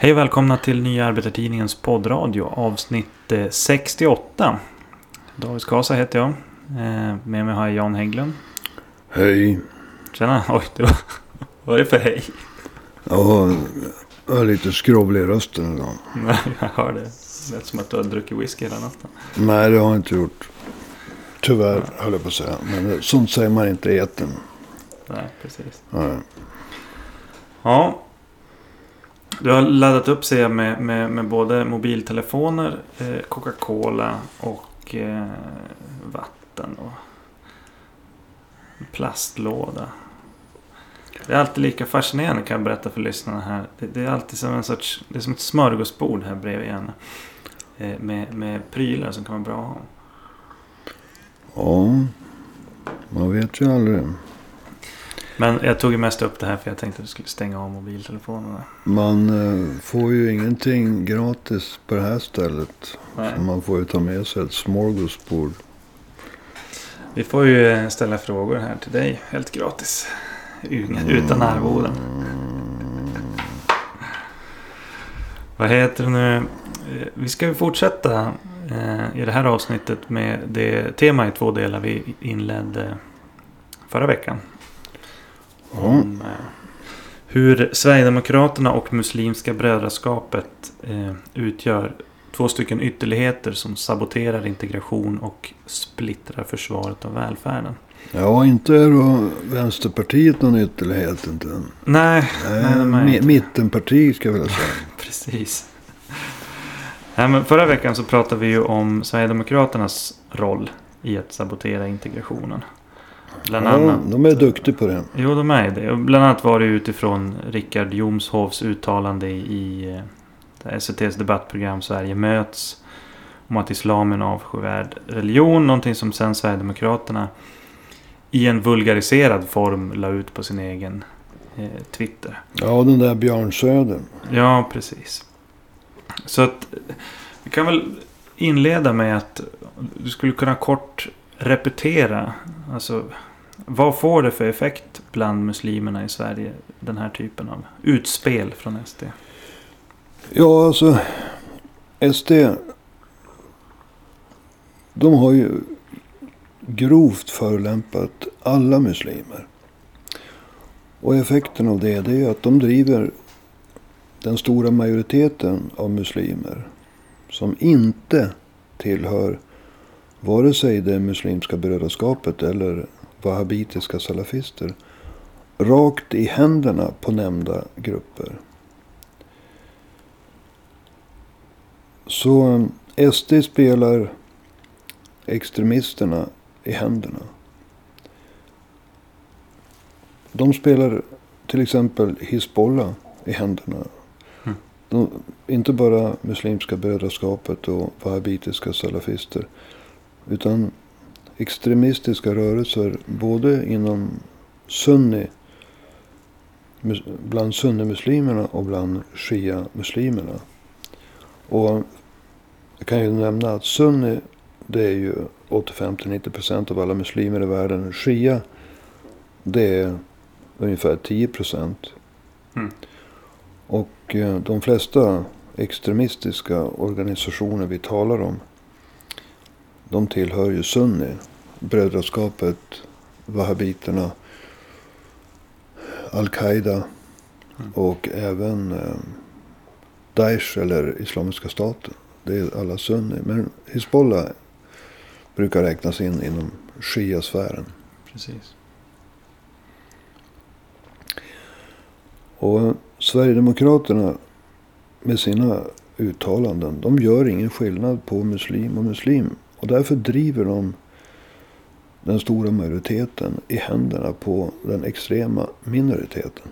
Hej och välkomna till Nya Arbetartidningens poddradio avsnitt eh, 68. David Skasa heter jag. Eh, Med mig har jag Jan Hägglund. Hej. Tjena! Oj, det var... vad är det för hej? Ja, jag är lite skrovlig i rösten idag. Jag hör det. Det lät som att du har druckit whisky hela natten. Nej, det har jag inte gjort. Tyvärr, höll jag på att säga. Men sånt säger man inte i etern. Nej, precis. Nej. Ja. Du har laddat upp ser jag med, med, med både mobiltelefoner, eh, Coca-Cola och eh, vatten och en plastlåda. Det är alltid lika fascinerande kan jag berätta för lyssnarna här. Det, det är alltid som en sorts, det är som ett smörgåsbord här bredvid gärna. Eh, med, med prylar som kan vara bra att ha. Ja, man vet ju aldrig. Men jag tog ju mest upp det här för jag tänkte att du skulle stänga av mobiltelefonerna. Man eh, får ju ingenting gratis på det här stället. Nej. Så man får ju ta med sig ett smorgasbord. Vi får ju ställa frågor här till dig helt gratis. Utan utan arvoden. Vad heter det nu? Eh, Vi ska ju fortsätta eh, i det här avsnittet med det tema i två delar vi inledde förra veckan. Ja, Om eh, hur Sverigedemokraterna och Muslimska brödraskapet eh, utgör två stycken ytterligheter som saboterar integration och splittrar försvaret av välfärden. ja inte är då Vänsterpartiet någon ytterlighet inte. Nej, nej, Nej, mittenparti ska jag vilja säga. precis. Nej, men förra veckan så pratade vi ju om Sverigedemokraternas roll i att sabotera integrationen. Bland Ja, annat. de är duktiga på det. Jo, de är det. Bland annat var det utifrån Rickard Jomshovs uttalande i eh, SVTs debattprogram Sverige möts. Om att islam är en avskyvärd religion. Någonting som sen Sverigedemokraterna i en vulgariserad form la ut på sin egen eh, Twitter. Ja, den där Björn Söder. Ja, precis. Så att vi kan väl inleda med att du skulle kunna kort repetera. Alltså, vad får det för effekt bland muslimerna i Sverige? Den här typen av utspel från SD. Ja, alltså SD. De har ju grovt förolämpat alla muslimer. Och effekten av det, det är ju att de driver den stora majoriteten av muslimer som inte tillhör vare sig det muslimska brödraskapet eller wahhabitiska salafister rakt i händerna på nämnda grupper. Så eh, SD spelar extremisterna i händerna. De spelar till exempel Hizbollah i händerna. Mm. De, inte bara Muslimska brödraskapet och wahhabitiska salafister. Utan extremistiska rörelser både inom sunni, bland sunnimuslimerna och bland shia-muslimerna. Och jag kan ju nämna att sunni det är ju 85-90% av alla muslimer i världen. Shia det är ungefär 10%. Mm. Och eh, de flesta extremistiska organisationer vi talar om. De tillhör ju sunni. Brödraskapet, wahhabiterna, al-Qaida Mm. och även eh, Daesh eller Islamiska staten. Det är alla sunni. Men Hizbollah brukar räknas in inom shia-sfären. Precis. Och Sverigedemokraterna med sina uttalanden. De gör ingen skillnad på muslim och muslim. Och därför driver de den stora majoriteten i händerna på den extrema minoriteten.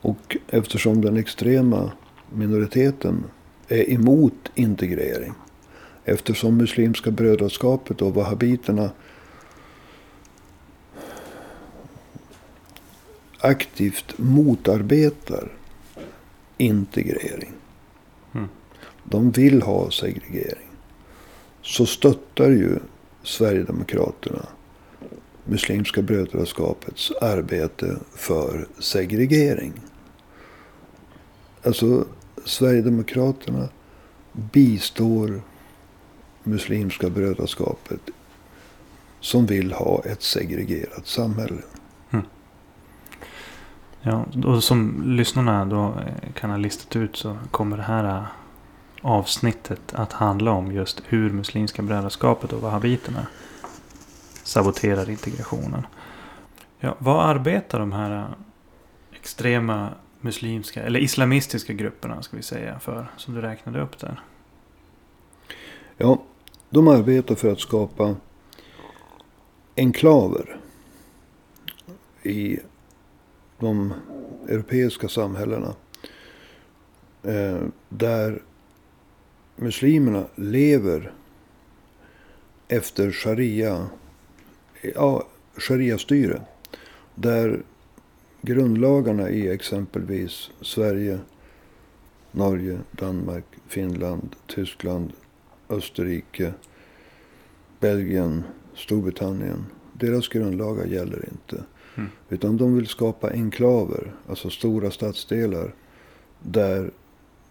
Och eftersom den extrema minoriteten är emot integrering. Eftersom Muslimska brödraskapet och wahhabiterna aktivt motarbetar integrering. Mm. De vill ha segregering. Så stöttar ju Sverigedemokraterna Muslimska brödraskapets arbete för segregering. Alltså Sverigedemokraterna bistår Muslimska brödraskapet som vill ha ett segregerat samhälle. Mm. Ja, och som lyssnarna då eh, kan ha listat ut så kommer det här eh, avsnittet att handla om just hur Muslimska brödraskapet och wahhabiterna saboterar integrationen. Ja, vad arbetar de här extrema muslimska, eller islamistiska grupperna ska vi säga för, som du räknade upp där? Ja, de arbetar för att skapa enklaver i de europeiska samhällena. Eh, där muslimerna lever efter sharia, ja, sharia-styre. Där grundlagarna i exempelvis Sverige, Norge, Danmark, Finland, Tyskland, Österrike, Belgien, Storbritannien. Deras grundlagar gäller inte. Mm. Utan de vill skapa enklaver, alltså stora stadsdelar. Där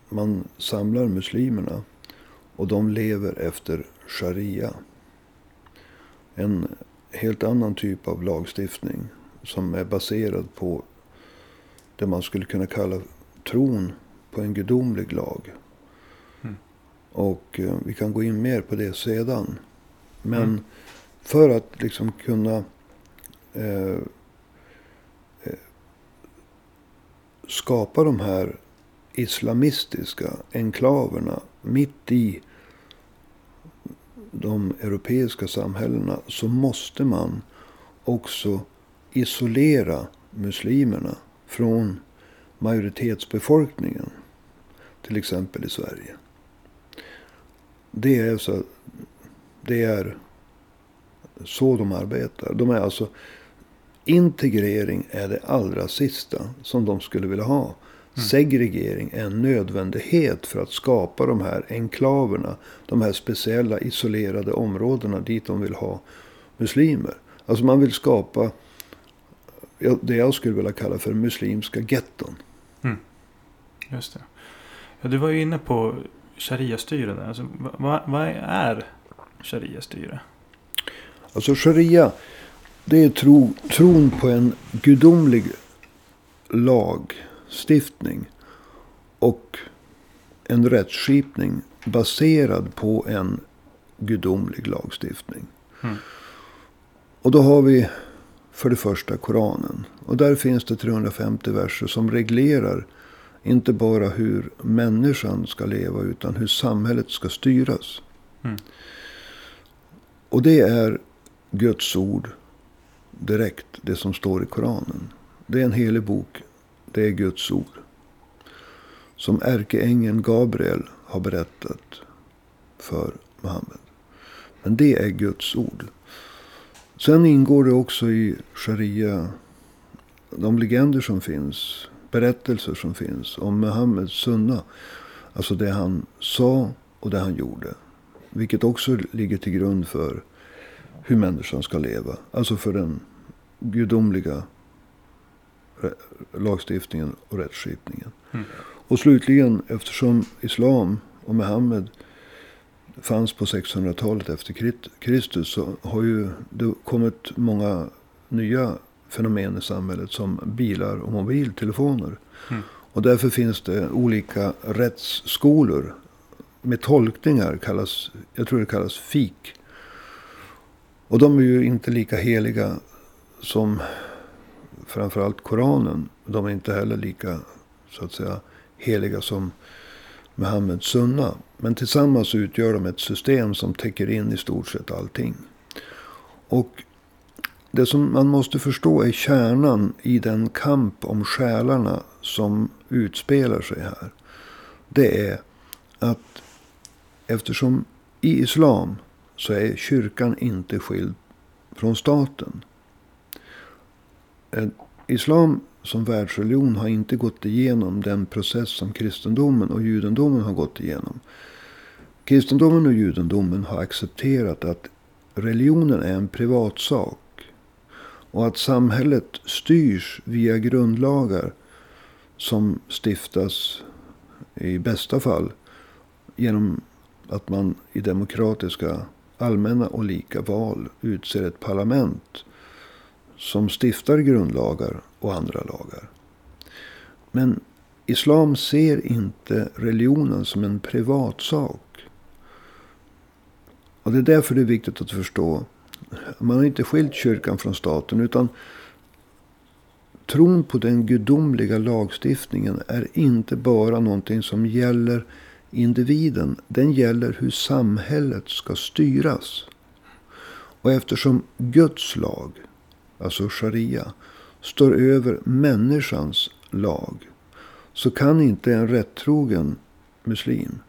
man samlar muslimerna. Och de lever efter sharia. En helt annan typ av lagstiftning. Som är baserad på det man skulle kunna kalla tron på en gudomlig lag. Mm. Och eh, vi kan gå in mer på det sedan. Men Mm. för att liksom kunna eh, eh, skapa de här islamistiska enklaverna mitt i de europeiska samhällena så måste man också isolera muslimerna från majoritetsbefolkningen. Till exempel i Sverige. Det är så, det är så de arbetar. De är alltså integrering är det allra sista som de skulle vilja ha. Segregering är en nödvändighet för att skapa de här enklaverna. De här speciella isolerade områdena dit de vill ha muslimer. Alltså man vill skapa det jag skulle vilja kalla för muslimska getton. Just det. Ja, du var ju inne på sharia-styre där. Alltså, vad, vad- är sharia-styre? Alltså sharia, det är tro, tron på en gudomlig lagstiftning. Och en rättsskipning baserad på en gudomlig lagstiftning. Mm. Och då har vi för det första Koranen. Och där finns det 350 verser som reglerar inte bara hur människan ska leva utan hur samhället ska styras. Mm. Och det är Guds ord direkt, det som står i Koranen. Det är en helig bok. Det är Guds ord. Som ärkeängeln Gabriel har berättat för Muhammed. Men det är Guds ord. Sen ingår det också i sharia de legender som finns, berättelser som finns om Muhammeds sunna. Alltså det han sa och det han gjorde. Vilket också ligger till grund för hur människan ska leva. Alltså för den gudomliga Eh, lagstiftningen och rättsskipningen. Mm. Och slutligen, eftersom islam och Muhammed fanns på 600-talet efter Kristus så har ju det kommit många nya fenomen i samhället som bilar och mobiltelefoner. Mm. Och därför finns det olika rättsskolor med tolkningar. Kallas, jag tror det kallas fik. Och de är ju inte lika heliga som framförallt Koranen. De är inte heller lika så att säga heliga som Muhammeds sunna. Men tillsammans utgör de ett system som täcker in i stort sett allting. Och det som man måste förstå är kärnan i den kamp om själarna som utspelar sig här. Det är att eftersom i islam så är kyrkan inte skild från staten. Eh, islam som världsreligion har inte gått igenom den process som kristendomen och judendomen har gått igenom. Kristendomen och judendomen har accepterat att religionen är en privatsak. Och att samhället styrs via grundlagar som stiftas i bästa fall genom att man i demokratiska allmänna och lika val utser ett parlament som stiftar grundlagar och andra lagar. Men islam ser inte religionen som en privatsak. Och det är därför det är viktigt att förstå. Man har inte skilt kyrkan från staten. utan Tron på den gudomliga lagstiftningen är inte bara någonting som gäller individen. Den gäller hur samhället ska styras. Och eftersom Guds lag, alltså sharia, står över människans lag. Så kan inte en rättrogen muslim,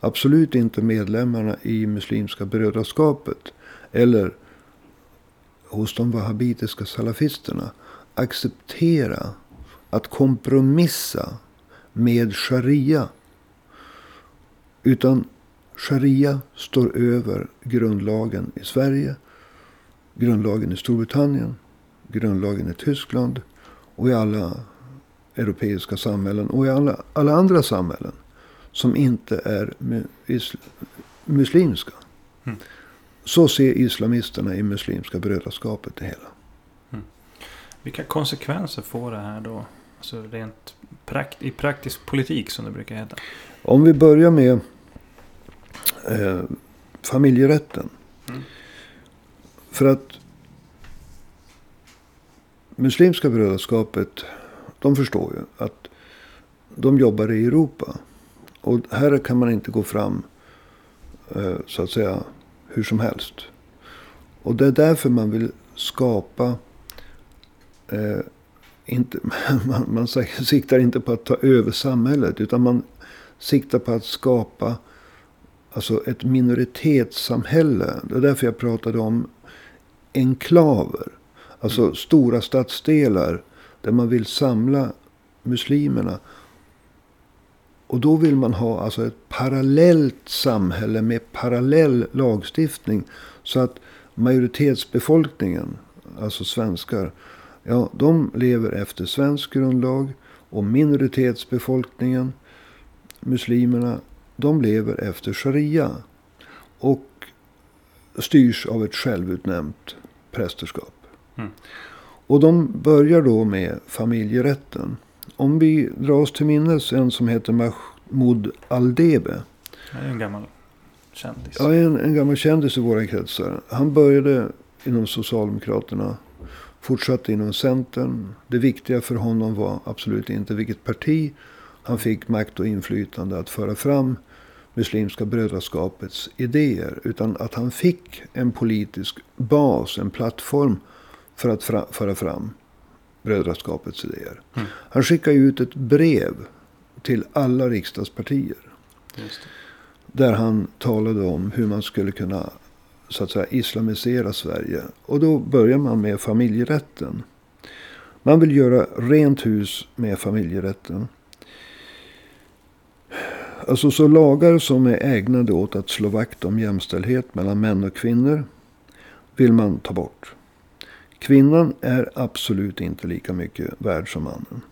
absolut inte medlemmarna i Muslimska brödraskapet eller hos de wahhabitiska salafisterna acceptera att kompromissa med sharia. Utan sharia står över grundlagen i Sverige, grundlagen i Storbritannien, grundlagen i Tyskland och i alla europeiska samhällen och i alla, alla andra samhällen som inte är muslimska. Mm. Så ser islamisterna i Muslimska brödraskapet det hela. Vilka konsekvenser får det här då? Alltså rent prakt i praktisk politik som det brukar heta. Om vi börjar med eh, familjerätten. Mm. För att Muslimska brödraskapet, de förstår ju att de jobbar i Europa. Och här kan man inte gå fram eh, så att säga hur som helst. Och det är därför man vill skapa eh, inte, man, man siktar inte på att ta över samhället. Utan man siktar på att skapa alltså ett minoritetssamhälle. Det är därför jag pratade om enklaver. Alltså mm. stora stadsdelar där man vill samla muslimerna. Och då vill man ha alltså ett parallellt samhälle med parallell lagstiftning. Så att majoritetsbefolkningen, alltså svenskar, Ja, de lever efter svensk grundlag. Och minoritetsbefolkningen, muslimerna, de lever efter sharia. Och styrs av ett självutnämnt prästerskap. Mm. Och de börjar då med familjerätten. Om vi drar oss till minnes en som heter Mahmoud Aldebe. En gammal kändis. Ja, en, en gammal kändis i våra kretsar. Han började inom Socialdemokraterna Fortsatte inom Centern. Det viktiga för honom var absolut inte vilket parti. Han fick makt och inflytande att föra fram Muslimska brödraskapets idéer. Utan att han fick en politisk bas, en plattform för att fra, föra fram brödraskapets idéer. Mm. Han skickade ut ett brev till alla riksdagspartier. Där han talade om hur man skulle kunna så att säga islamisera Sverige. Och då börjar man med familjerätten. Man vill göra rent hus med familjerätten. Alltså så lagar som är ägnade åt att slå vakt om jämställdhet mellan män och kvinnor vill man ta bort. Kvinnan är absolut inte lika mycket värd som mannen.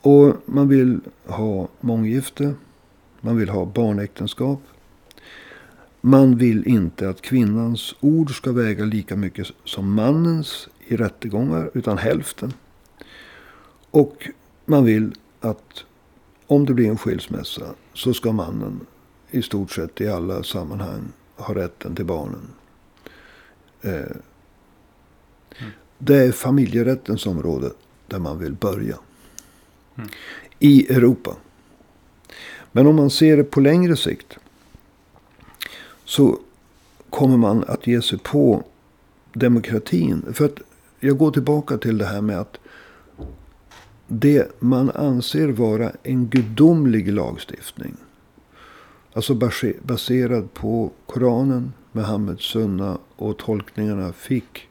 Och man vill ha månggifte. Man vill ha barnäktenskap. Man vill inte att kvinnans ord ska väga lika mycket som mannens i rättegångar, utan hälften. Och man vill att om det blir en skilsmässa så ska mannen i stort sett i alla sammanhang ha rätten till barnen. Eh, mm. Det är familjerättens område där man vill börja. Mm. I Europa. Men om man ser det på längre sikt så kommer man att ge sig på demokratin. För att jag går tillbaka till det här med att det man anser vara en gudomlig lagstiftning. Alltså baserad på Koranen, Muhammeds sunna och tolkningarna fick.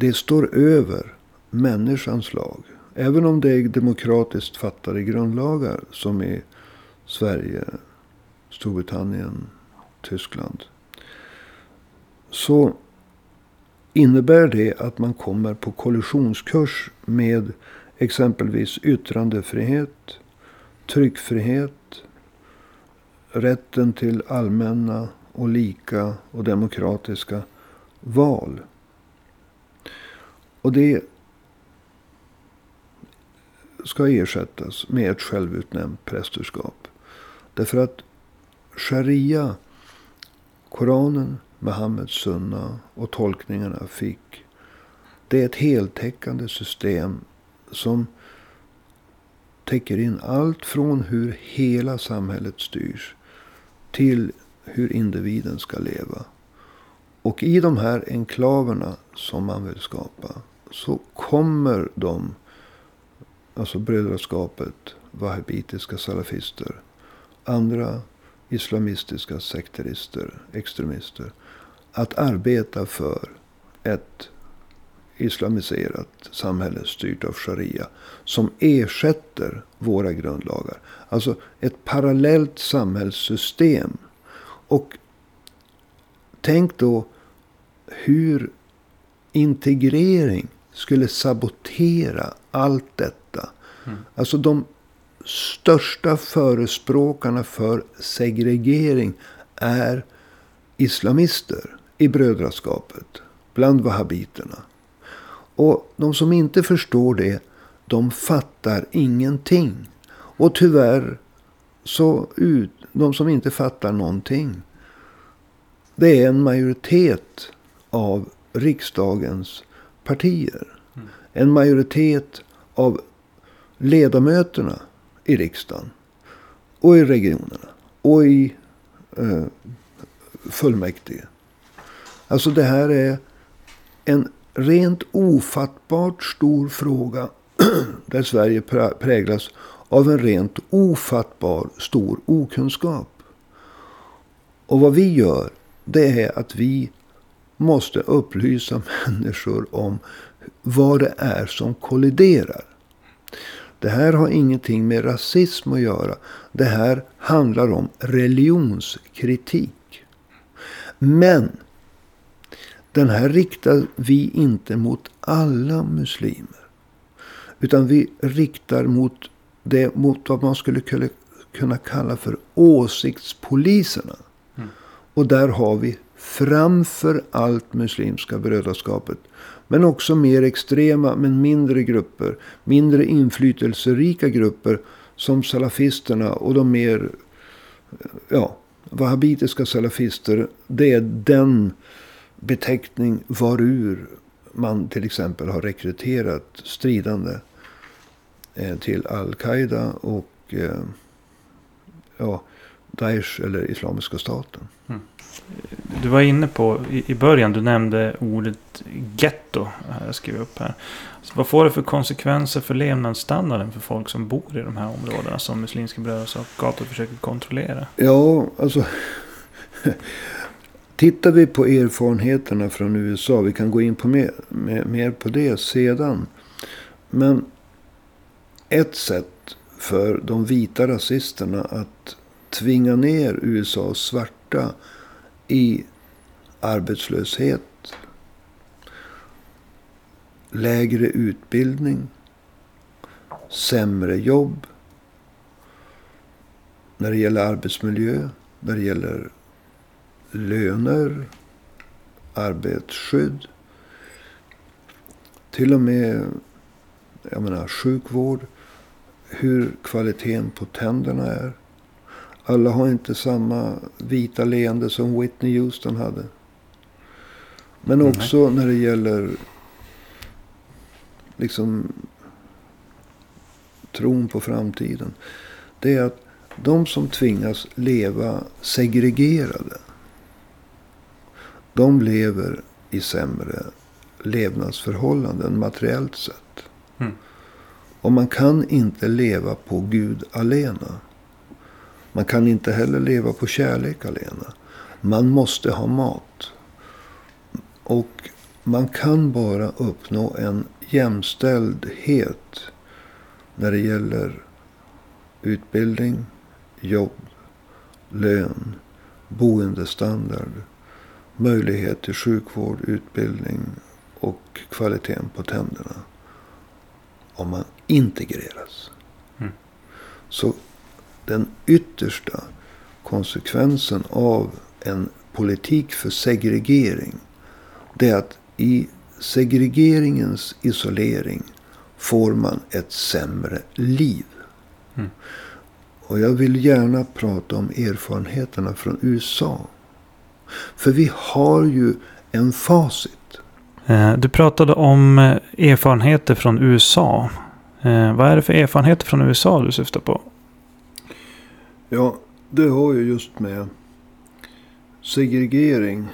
Det står över människans lag. Även om det är demokratiskt fattade grundlagar som i Sverige, Storbritannien, Tyskland. Så innebär det att man kommer på kollisionskurs med exempelvis yttrandefrihet, tryckfrihet, rätten till allmänna och lika och demokratiska val. Och det ska ersättas med ett självutnämnt prästerskap. Därför att sharia, Koranen, Muhammeds sunna och tolkningarna fick. Det är ett heltäckande system som täcker in allt från hur hela samhället styrs till hur individen ska leva. Och i de här enklaverna som man vill skapa så kommer de, alltså brödraskapet, wahhabitiska salafister, andra islamistiska sekterister, extremister, att arbeta för ett islamiserat samhälle styrt av sharia. Som ersätter våra grundlagar. Alltså ett parallellt samhällssystem. Och tänk då hur integrering skulle sabotera allt detta. Mm. Alltså de största förespråkarna för segregering är islamister i brödraskapet. Bland wahhabiterna. Och de som inte förstår det, de fattar ingenting. Och tyvärr, så ut, de som inte fattar någonting. Det är en majoritet av riksdagens partier. Mm. En majoritet av ledamöterna i riksdagen. Och i regionerna. Och i eh, fullmäktige. Alltså det här är en rent ofattbart stor fråga. där Sverige präglas av en rent ofattbar stor okunskap. Och vad vi gör, det är att vi måste upplysa människor om vad det är som kolliderar. Det här har ingenting med rasism att göra. Det här handlar om religionskritik. Men den här riktar vi inte mot alla muslimer. Utan vi riktar mot det mot vad man skulle kunna kalla för åsiktspoliserna. Mm. Och där har vi framför allt Muslimska brödraskapet. Men också mer extrema men mindre grupper. Mindre inflytelserika grupper. Som salafisterna och de mer ja, wahhabitiska salafister. Det är den beteckning varur man till exempel har rekryterat stridande eh, till Al-Qaida och eh, ja, Daesh eller Islamiska staten. Du var inne på i början, du nämnde ordet getto. Jag skriver upp här. Så vad får det för konsekvenser för levnadsstandarden för folk som bor i de här områdena som Muslimska brödraskapet försöker kontrollera? Ja, alltså. Tittar vi på erfarenheterna från USA, vi kan gå in på mer, mer, mer på det sedan. Men ett sätt för de vita rasisterna att tvinga ner USAs svarta i arbetslöshet, lägre utbildning, sämre jobb, när det gäller arbetsmiljö, när det gäller löner, arbetsskydd. Till och med jag menar, sjukvård. Hur kvaliteten på tänderna är. Alla har inte samma vita leende som Whitney Houston hade. Men också mm. när det gäller liksom tron på framtiden. Det är att de som tvingas leva segregerade. De lever i sämre levnadsförhållanden materiellt sett. Mm. Och man kan inte leva på Gud alena. Man kan inte heller leva på kärlek alena. Man måste ha mat. Och man kan bara uppnå en jämställdhet när det gäller utbildning, jobb, lön, boendestandard, möjlighet till sjukvård, utbildning och kvaliteten på tänderna. Om man integreras. Mm. Så den yttersta konsekvensen av en politik för segregering. Det är att i segregeringens isolering får man ett sämre liv. Mm. Och jag vill gärna prata om erfarenheterna från USA. För vi har ju en facit. Eh, Du pratade om eh, erfarenheter från USA. Eh, Vad är det för erfarenheter från USA du syftar på? Ja, det har ju just med segregering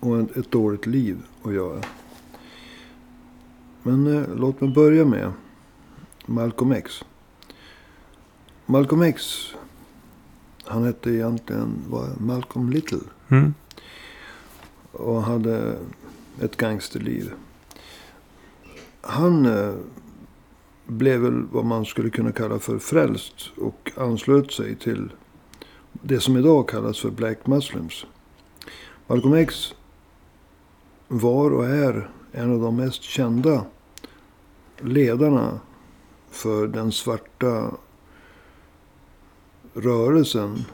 och ett, dåligt liv att göra. Men eh, låt mig börja med Malcolm X. Malcolm X, han hette egentligen var Malcolm Little. Mm. Och hade ett gangsterliv. Han eh, blev väl vad man skulle kunna kalla för frälst. Och anslöt sig till det som idag kallas för Black Muslims. Malcolm X var och är en av de mest kända ledarna för den svarta rörelsen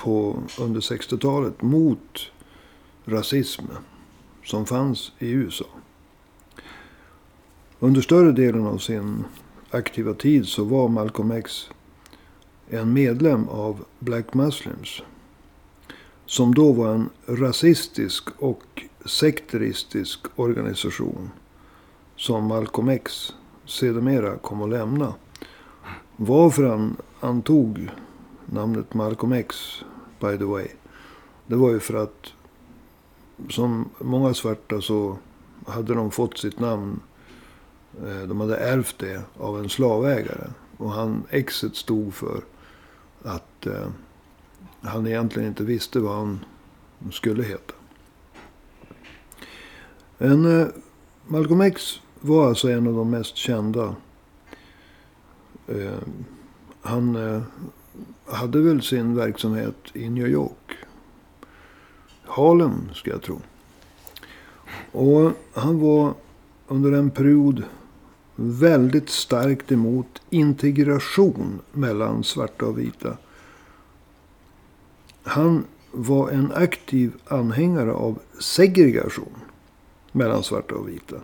på, under 60-talet mot rasism som fanns i USA. Under större delen av sin aktiva tid så var Malcolm X en medlem av Black Muslims. Som då var en rasistisk och sekteristisk organisation. Som Malcolm X sedermera kom att lämna. Varför han antog namnet Malcolm X, by the way. Det var ju för att som många svarta så hade de fått sitt namn. Eh, de hade ärvt det av en slavägare. Och han, exet stod för att eh, han egentligen inte visste vad han skulle heta. En, eh, Malcolm X var alltså en av de mest kända. Eh, han eh, hade väl sin verksamhet i New York. Harlem, ska jag tro. Och han var under en period väldigt starkt emot integration mellan svarta och vita. Han var en aktiv anhängare av segregation mellan svarta och vita.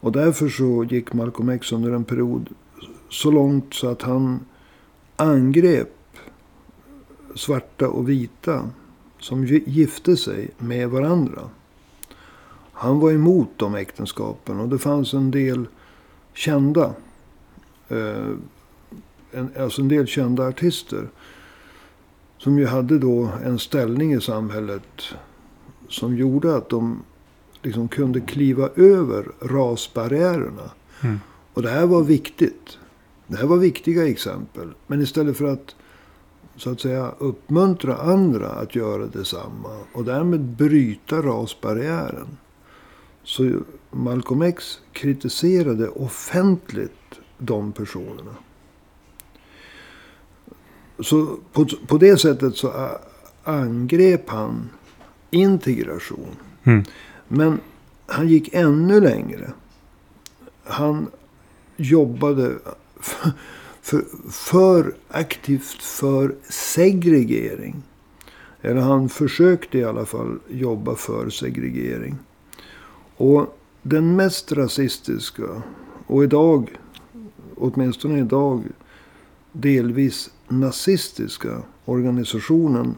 Och därför så gick Malcolm X under en period så långt så att han angrep svarta och vita som gifte sig med varandra. Han var emot de äktenskapen och det fanns en del kända, eh, en, alltså en del kända artister. Som ju hade då en ställning i samhället som gjorde att de liksom kunde kliva över rasbarriärerna. Mm. Och det här var viktigt. Det här var viktiga exempel. Men istället för att så att säga uppmuntra andra att göra detsamma och därmed bryta rasbarriären. Så Malcolm X kritiserade offentligt de personerna. Så på, på det sättet så angrep han integration. Mm. Men han gick ännu längre. Han jobbade för, för, för aktivt för segregering. Eller han försökte i alla fall jobba för segregering. Och den mest rasistiska, och idag, åtminstone idag, delvis nazistiska organisationen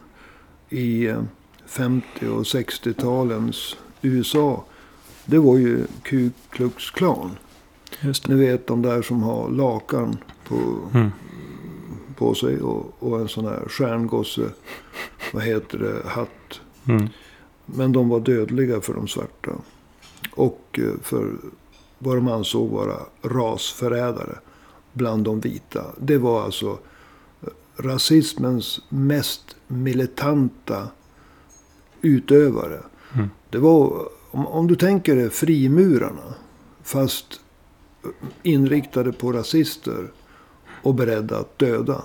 i eh, 50 och 60-talens USA. Det var ju Ku Klux Klan. Ni vet de där som har lakan på, Mm. på sig och, och en sån här stjärngosse, vad heter det, hatt. Mm. Men de var dödliga för de svarta. Och eh, för vad de ansåg vara rasförrädare bland de vita. Det var alltså eh, rasismens mest militanta utövare. Mm. Det var, om, om du tänker dig frimurarna. Fast inriktade på rasister och beredda att döda.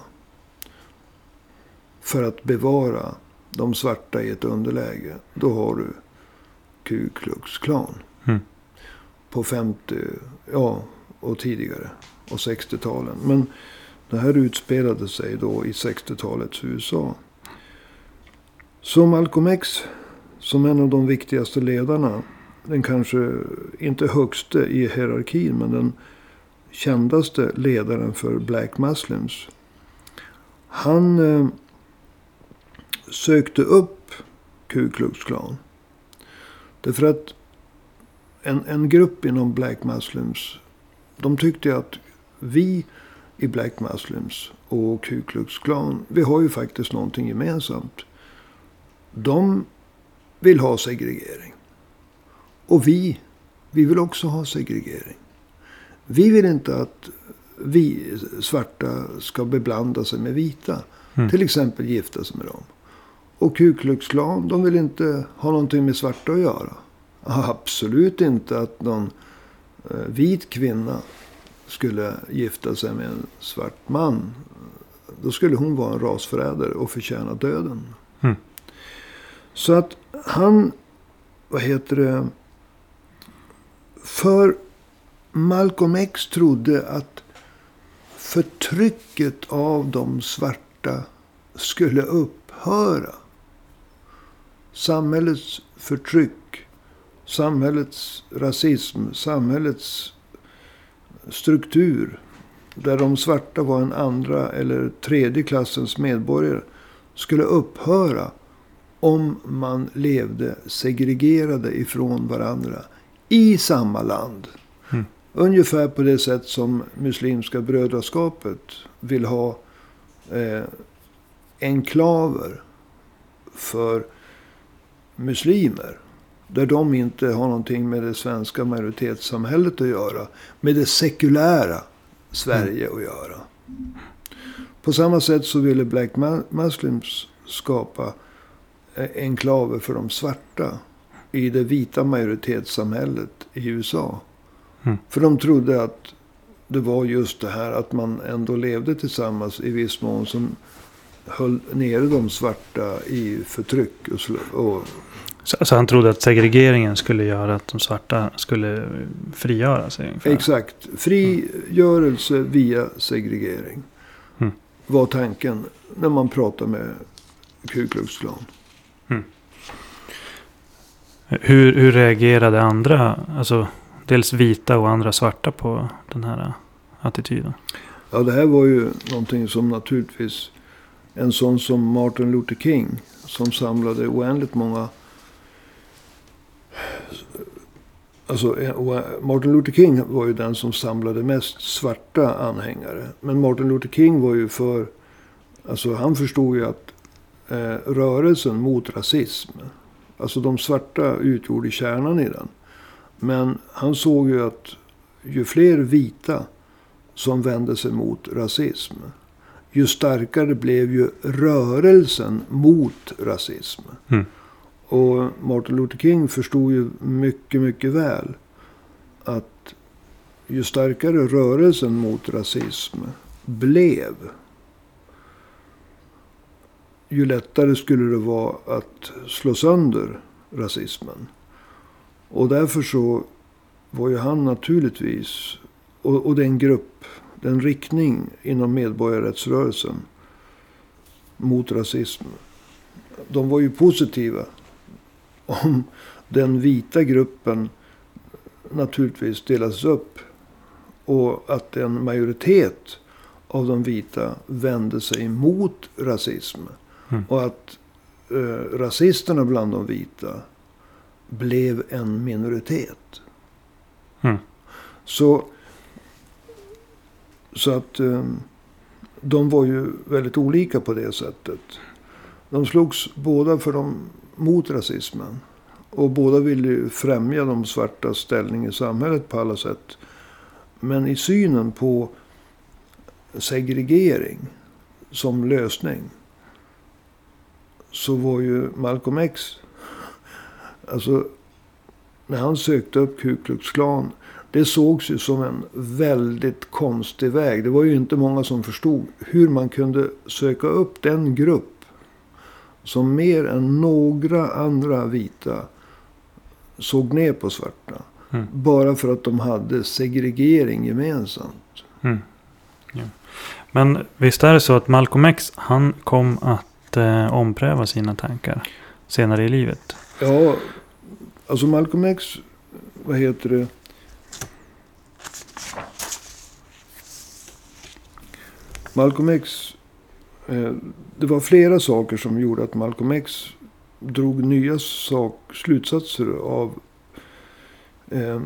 För att bevara de svarta i ett underläge. Då har du Ku Klux Klan. På 50, ja och tidigare. Och 60-talen. Men Det här utspelade sig då i 60-talets USA. Så Malcolm X, som en av de viktigaste ledarna. Den kanske inte högste i hierarkin, men den kändaste ledaren för Black Muslims. Han eh, sökte upp Ku Klux Klan. Därför att en, en grupp inom Black Muslims. De tyckte att vi i Black Muslims och Ku Klux Klan. Vi har ju faktiskt någonting gemensamt. De vill ha segregering. Och vi, vi vill också ha segregering. Vi vill inte att vi svarta ska beblanda sig med vita. Mm. Till exempel gifta sig med dem. Och Ku Klux Klan, de vill inte ha någonting med svarta att göra. Absolut inte att någon eh, vit kvinna skulle gifta sig med en svart man. Då skulle hon vara en rasförrädare och förtjäna döden. Mm. Så att han, vad heter det. För Malcolm X trodde att förtrycket av de svarta skulle upphöra. Samhällets förtryck, samhällets rasism, samhällets struktur. Där de svarta var en andra eller tredje klassens medborgare. Skulle upphöra om man levde segregerade ifrån varandra i samma land. Mm. Ungefär på det sätt som Muslimska brödraskapet vill ha eh, enklaver för muslimer. Där de inte har någonting med det svenska majoritetssamhället att göra. Med det sekulära Sverige att göra. På samma sätt så ville Black Muslims skapa enklaver för de svarta. I det vita majoritetssamhället i USA. Mm. För de trodde att det var just det här att man ändå levde tillsammans i viss mån. Som höll nere de svarta i förtryck och, och Så, så han trodde att segregeringen skulle göra att de svarta skulle frigöra sig? ungefär. Exakt. Frigörelse via segregering. Mm. Var tanken när man pratar med Ku Klux Klan. Hur, hur reagerade andra, alltså dels vita och andra svarta på den här attityden? Ja, det här var ju någonting som naturligtvis en sån som Martin Luther King. Som samlade oändligt många. Alltså eh, Martin Luther King var ju den som samlade mest svarta anhängare. Men Martin Luther King var ju för. Alltså han förstod ju att eh, rörelsen mot rasism. Alltså de svarta utgjorde kärnan i den. Men han såg ju att ju fler vita som vände sig mot rasism. Ju starkare blev ju rörelsen mot rasism. Mm. Och Martin Luther King förstod ju mycket, mycket väl att ju starkare rörelsen mot rasism blev. Ju lättare skulle det vara att slå sönder rasismen. Och därför så var ju han naturligtvis, och, och den grupp, den riktning inom medborgarrättsrörelsen mot rasism. De var ju positiva om den vita gruppen naturligtvis delas upp. Och att en majoritet av de vita vände sig mot rasism. Mm. Och att eh, rasisterna bland de vita blev en minoritet. Mm. Så, så att ehm, de var ju väldigt olika på det sättet. De slogs båda för de, mot rasismen. Och båda ville ju främja de svartas ställning i samhället på alla sätt. Men i synen på segregering som lösning. Så var ju Malcolm X. Alltså när han sökte upp Ku Klux Klan. Det sågs ju som en väldigt konstig väg. Det var ju inte många som förstod hur man kunde söka upp den grupp. Som mer än några andra vita såg ner på svarta. Mm. Bara för att de hade segregering gemensamt. Mm. Ja. Men visst är det så att Malcolm X, han kom att eh, ompröva sina tankar senare i livet? Ja, alltså Malcolm X, vad heter det? Malcolm X, eh, det var flera saker som gjorde att Malcolm X drog nya sak, slutsatser av, eh,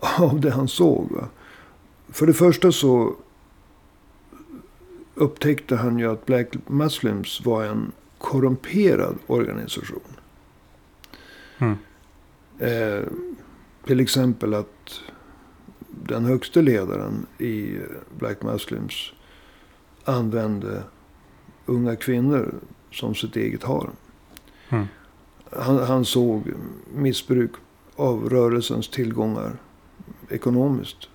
av det han såg. Va? För det första så upptäckte han ju att Black Muslims var en korrumperad organisation. Mm. Eh, till exempel att den högste ledaren i Black Muslims använde unga kvinnor som sitt eget harem. Mm. Han, han såg missbruk av rörelsens tillgångar ekonomiskt.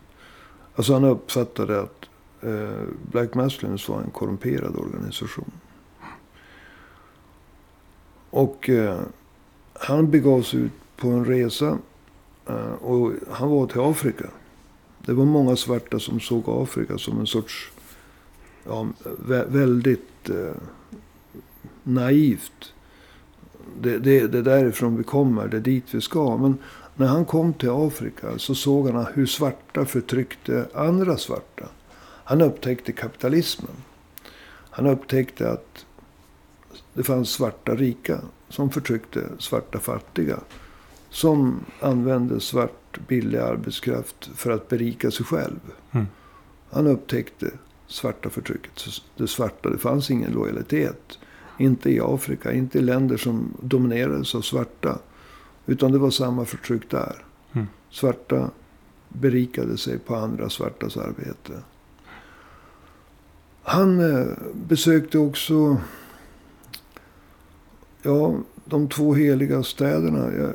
Alltså han uppfattade att eh, Black Muslims var en korrumperad organisation. Och eh, han begav sig ut på en resa. Eh, och han var till Afrika. Det var många svarta som såg Afrika som en sorts ja, vä väldigt eh, naivt. Det, det, det är därifrån vi kommer, det är dit vi ska. Men när han kom till Afrika så såg han hur svarta förtryckte andra svarta. Han upptäckte kapitalismen. Han upptäckte att det fanns svarta rika som förtryckte svarta fattiga. Som använde svart billig arbetskraft för att berika sig själv. Mm. Han upptäckte svarta förtrycket. Det svarta, det fanns ingen lojalitet. Inte i Afrika, inte i länder som dominerades av svarta. Utan det var samma förtryck där. Mm. Svarta berikade sig på andra svartas arbete. Han eh, besökte också ja, de två heliga städerna. Jag,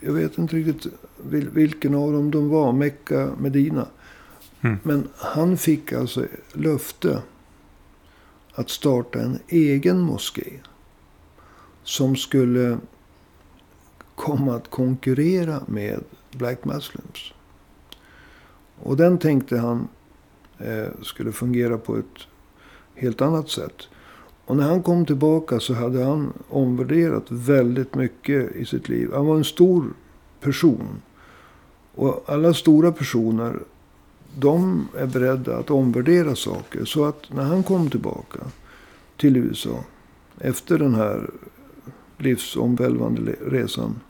jag vet inte riktigt vil, vilken av dem de var. Mecka, Medina. Mm. Men han fick alltså löfte att starta en egen moské. Som skulle komma att konkurrera med Black Muslims. Och den tänkte han eh, skulle fungera på ett helt annat sätt. Och när han kom tillbaka så hade han omvärderat väldigt mycket i sitt liv. Han var en stor person. Och alla stora personer, de är beredda att omvärdera saker. Så att när han kom tillbaka till USA efter den här livsomvälvande resan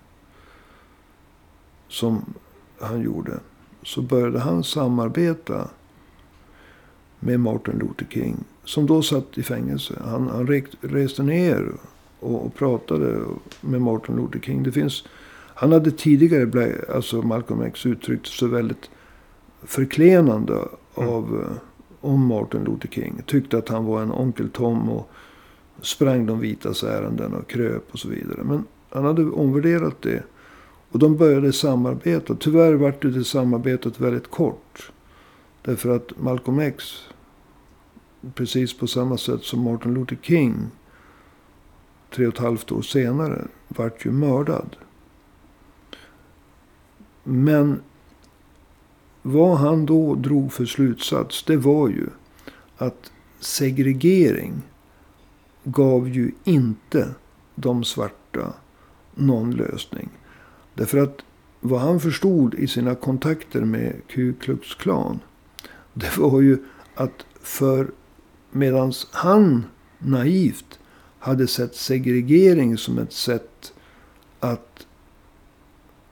som han gjorde. Så började han samarbeta med Martin Luther King. Som då satt i fängelse. Han, han reste ner och, och, pratade med Martin Luther King. Det finns, han hade tidigare, alltså Malcolm X, uttryckt sig väldigt förklenande mm. av, eh, om Martin Luther King. Tyckte att han var en onkel Tom och sprang de vitas ärenden och kröp och så vidare. Men han hade omvärderat det. Och de började samarbeta. Tyvärr var det samarbetet väldigt kort. Därför att Malcolm X, precis på samma sätt som Martin Luther King, tre och ett halvt år senare, vart ju mördad. Men vad han då drog för slutsats, det var ju att segregering gav ju inte de svarta någon lösning. Därför att vad han förstod i sina kontakter med Ku Klux Klan. Det var ju att för medan han naivt hade sett segregering som ett sätt att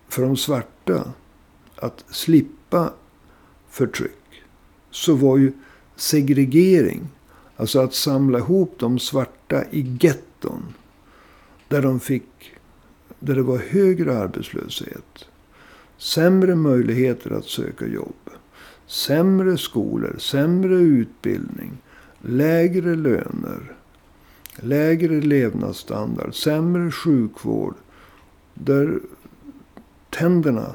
för de svarta att slippa förtryck. Så var ju segregering, alltså att samla ihop de svarta i getton. Där de fick där det var högre arbetslöshet. Sämre möjligheter att söka jobb. Sämre skolor, sämre utbildning. Lägre löner. Lägre levnadsstandard. Sämre sjukvård. Där tänderna.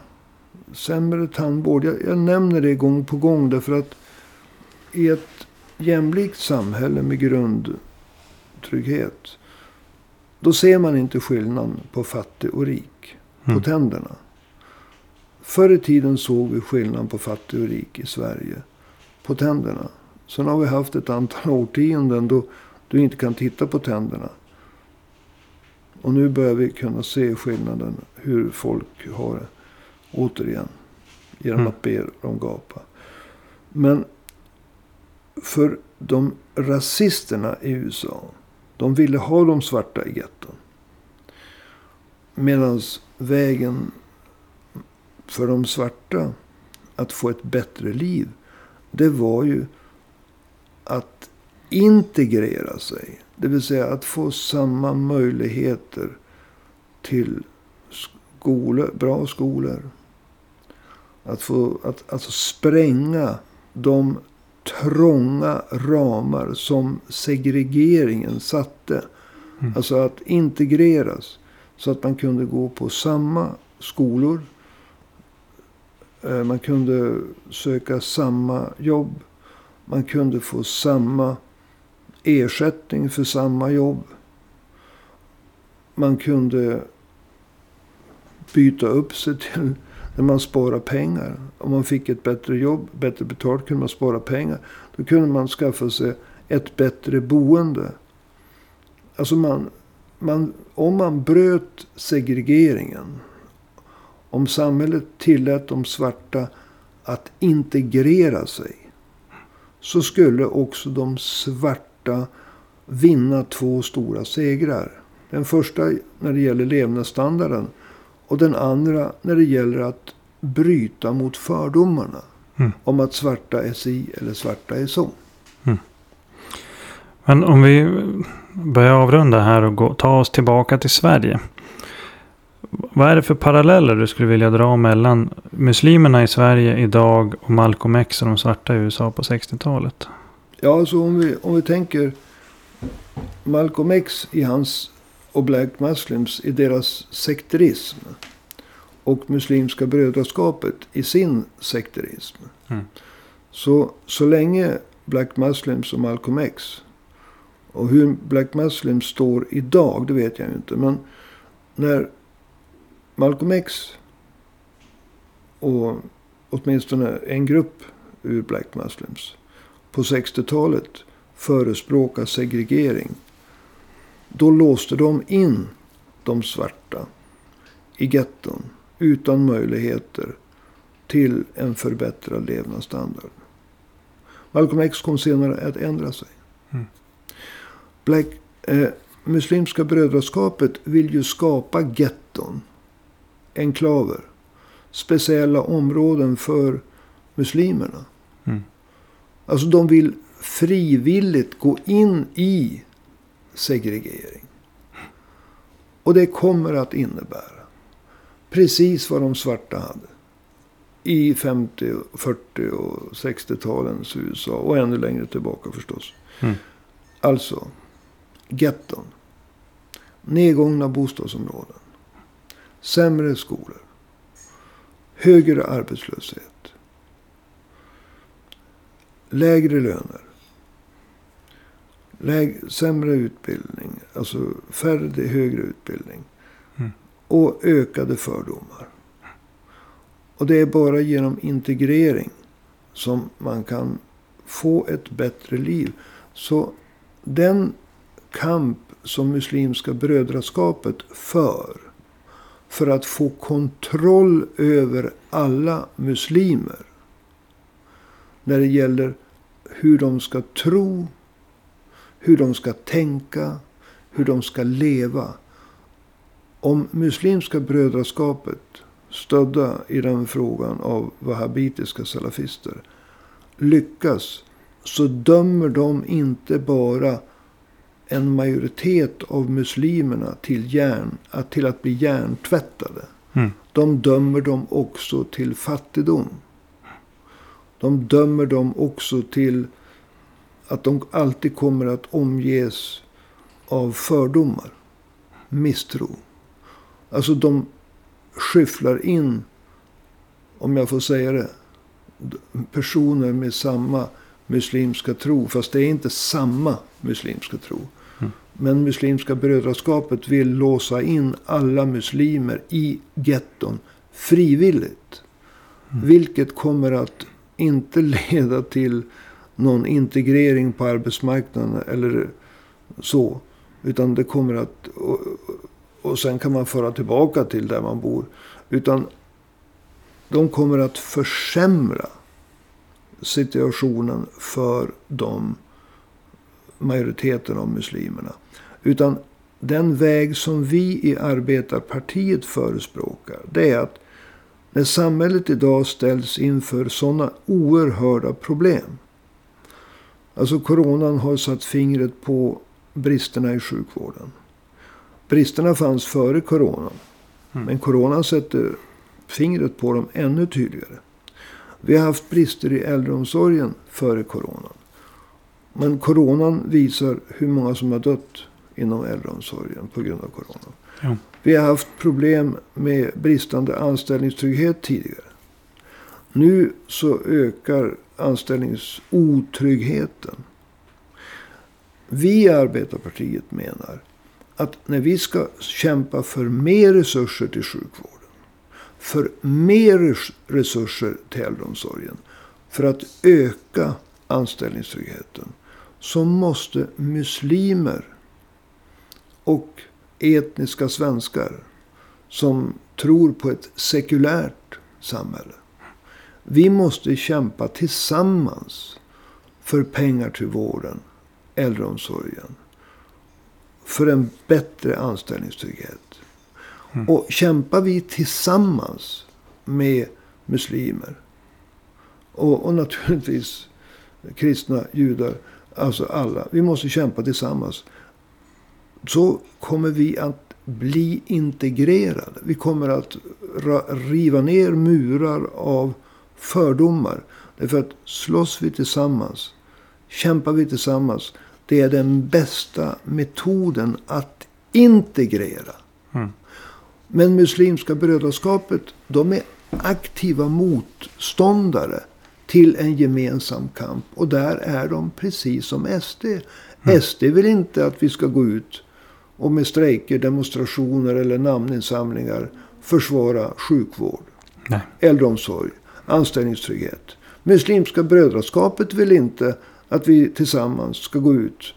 Sämre tandvård. Jag, jag nämner det gång på gång därför att i ett jämlikt samhälle med grundtrygghet då ser man inte skillnad på fattig och rik. Mm. På tänderna. Förr i tiden såg vi skillnad på fattig och rik i Sverige. på tänderna. Sen har vi haft ett antal årtionden då du inte kan titta på tänderna. Och nu börjar vi kunna se skillnaden hur folk har det. Återigen. Genom Mm. att be dem gapa. Men för de rasisterna i USA. De ville ha de svarta i getton. Medan vägen för de svarta att få ett bättre liv. Det var ju att integrera sig. Det vill säga att få samma möjligheter till skolor, bra skolor. Att få att, alltså spränga de trånga ramar som segregeringen satte. Mm. Alltså att integreras. Så att man kunde gå på samma skolor. Eh, Man kunde söka samma jobb. Man kunde få samma ersättning för samma jobb. Man kunde byta upp sig till när man sparar pengar. Om man fick ett bättre jobb, bättre betalt, kunde man spara pengar. Då kunde man skaffa sig ett bättre boende. Alltså man, man, om man bröt segregeringen. Om samhället tillät de svarta att integrera sig. Så skulle också de svarta vinna två stora segrar. Den första när det gäller levnadsstandarden. Och den andra när det gäller att bryta mot fördomarna. Mm. Om att svarta är si eller svarta är så. Men om vi börjar avrunda här och gå, ta oss tillbaka till Sverige. Vad är det för paralleller du skulle vilja dra mellan muslimerna i Sverige idag och Malcolm X och de svarta i USA på 60-talet? Ja, alltså om vi, om vi tänker Malcolm X i hans och Black Muslims i deras sekterism. Och Muslimska brödraskapet i sin sekterism. Mm. Så, så länge Black Muslims och Malcolm X. Och hur Black Muslims står idag, det vet jag ju inte. Men när Malcolm X och åtminstone en grupp ur Black Muslims på 60-talet förespråkar segregering. Då låste de in de svarta i getton utan möjligheter till en förbättrad levnadsstandard. Malcolm X kom senare att ändra sig. Mm. Black, eh, Muslimska brödraskapet vill ju skapa getton, enklaver, speciella områden för muslimerna. Mm. Alltså de vill frivilligt gå in i segregering. Och det kommer att innebära precis vad de svarta hade. I 50, 40 och 60-talens USA. Och ännu längre tillbaka förstås. Mm. Alltså, getton. Nedgångna bostadsområden. Sämre skolor. Högre arbetslöshet. Lägre löner. Läg, sämre utbildning. Alltså färre högre utbildning. Mm. Och ökade fördomar. Och det är bara genom integrering som man kan få ett bättre liv. Så den kamp som Muslimska brödraskapet för. För att få kontroll över alla muslimer. När det gäller hur de ska tro. Hur de ska tänka. Hur de ska leva. Om Muslimska brödraskapet stödda i den frågan av wahhabitiska salafister lyckas så dömer de inte bara en majoritet av muslimerna till, järn, att, till att bli hjärntvättade. Mm. De dömer dem också till fattigdom. De dömer dem också till att de alltid kommer att omges av fördomar. Misstro. Alltså de skyfflar in, om jag får säga det, personer med samma muslimska tro. Fast det är inte samma muslimska tro. Mm. Men Muslimska brödraskapet vill låsa in alla muslimer i getton frivilligt. Mm. Vilket kommer att inte leda till någon integrering på arbetsmarknaden eller så. Utan det kommer att... Och, och sen kan man föra tillbaka till där man bor. Utan de kommer att försämra situationen för de majoriteten av muslimerna. Utan den väg som vi i arbetarpartiet förespråkar. Det är att när samhället idag ställs inför sådana oerhörda problem. Alltså coronan har satt fingret på bristerna i sjukvården. Bristerna fanns före coronan. Mm. Men coronan sätter fingret på dem ännu tydligare. Vi har haft brister i äldreomsorgen före coronan. Men coronan visar hur många som har dött inom äldreomsorgen på grund av coronan. Ja. Vi har haft problem med bristande anställningstrygghet tidigare. Nu så ökar anställningsotryggheten. Vi i Arbetarpartiet menar att när vi ska kämpa för mer resurser till sjukvården. För mer resurser till äldreomsorgen. För att öka anställningstryggheten. Så måste muslimer och etniska svenskar som tror på ett sekulärt samhälle. Vi måste kämpa tillsammans för pengar till vården, äldreomsorgen. För en bättre anställningstrygghet. Mm. Och kämpar vi tillsammans med muslimer. Och, och naturligtvis kristna, judar. Alltså alla. Vi måste kämpa tillsammans så kommer vi att bli integrerade. Vi kommer att riva ner murar av fördomar. Därför att slåss vi tillsammans, kämpar vi tillsammans. Det är den bästa metoden att integrera. Mm. Men Muslimska brödraskapet, de är aktiva motståndare till en gemensam kamp. Och där är de precis som SD. Mm. SD vill inte att vi ska gå ut och med strejker, demonstrationer eller namninsamlingar försvara sjukvård, Nej. äldreomsorg, anställningstrygghet. Muslimska brödraskapet vill inte att vi tillsammans ska gå ut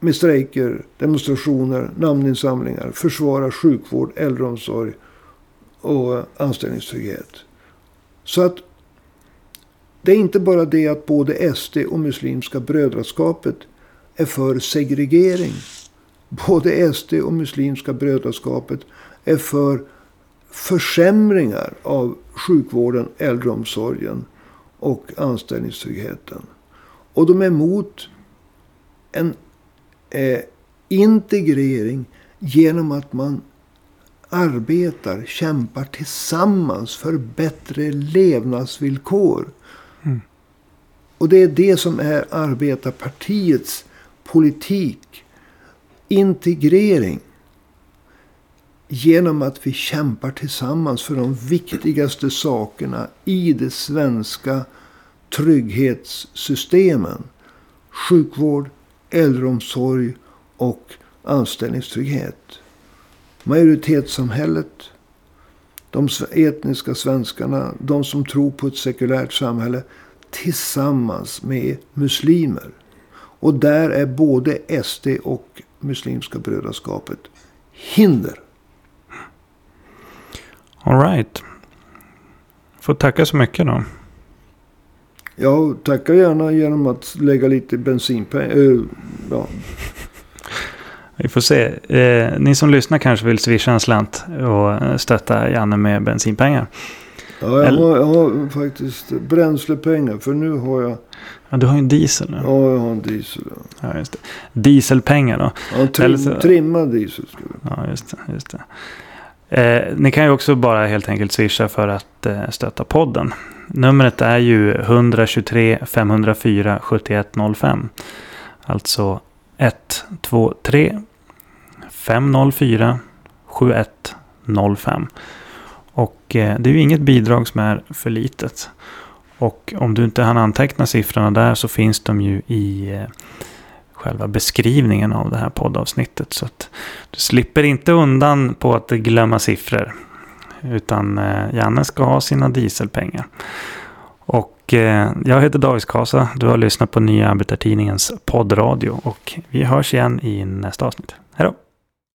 med strejker, demonstrationer, namninsamlingar, försvara sjukvård, äldreomsorg och anställningstrygghet. Så att det är inte bara det att både SD och Muslimska brödraskapet är för segregering både SD och Muslimska brödraskapet är för försämringar av sjukvården, äldreomsorgen och anställningstryggheten. Och de är emot en eh, integrering genom att man arbetar, kämpar tillsammans för bättre levnadsvillkor. Mm. Och det är det som är arbetarpartiets politik integrering. Genom att vi kämpar tillsammans för de viktigaste sakerna i det svenska trygghetssystemen. Sjukvård, äldreomsorg och anställningstrygghet. Majoritetssamhället, de etniska svenskarna, de som tror på ett sekulärt samhälle tillsammans med muslimer. Och där är både SD och Muslimska brödraskapet hinder. Alright. Får tacka så mycket då. Ja, tacka gärna genom att lägga lite bensinpengar. Uh, ja. Vi får se. Eh, ni som lyssnar kanske vill swisha en slant och stötta Janne med bensinpengar. Ja, jag har, jag har faktiskt bränslepengar. För nu har jag Ja, du har ju en diesel nu. Ja, jag har en diesel. Ja, ja just det. Dieselpengar då. Ja, trim, så... trimmad diesel. Ska vi. Ja, just det. Just det. Eh, ni kan ju också bara helt enkelt swisha för att eh, stötta podden. Numret är ju 123 504 7105. Alltså 123 504 7105. Och eh, det är ju inget bidrag som är för litet. Och om du inte hann anteckna siffrorna där så finns de ju i eh, själva beskrivningen av det här poddavsnittet. Så att du slipper inte undan på att glömma siffror. Utan eh, Janne ska ha sina dieselpengar. Och eh, jag heter David Kasa. Du har lyssnat på Nya Arbetartidningens poddradio. Och vi hörs igen i nästa avsnitt.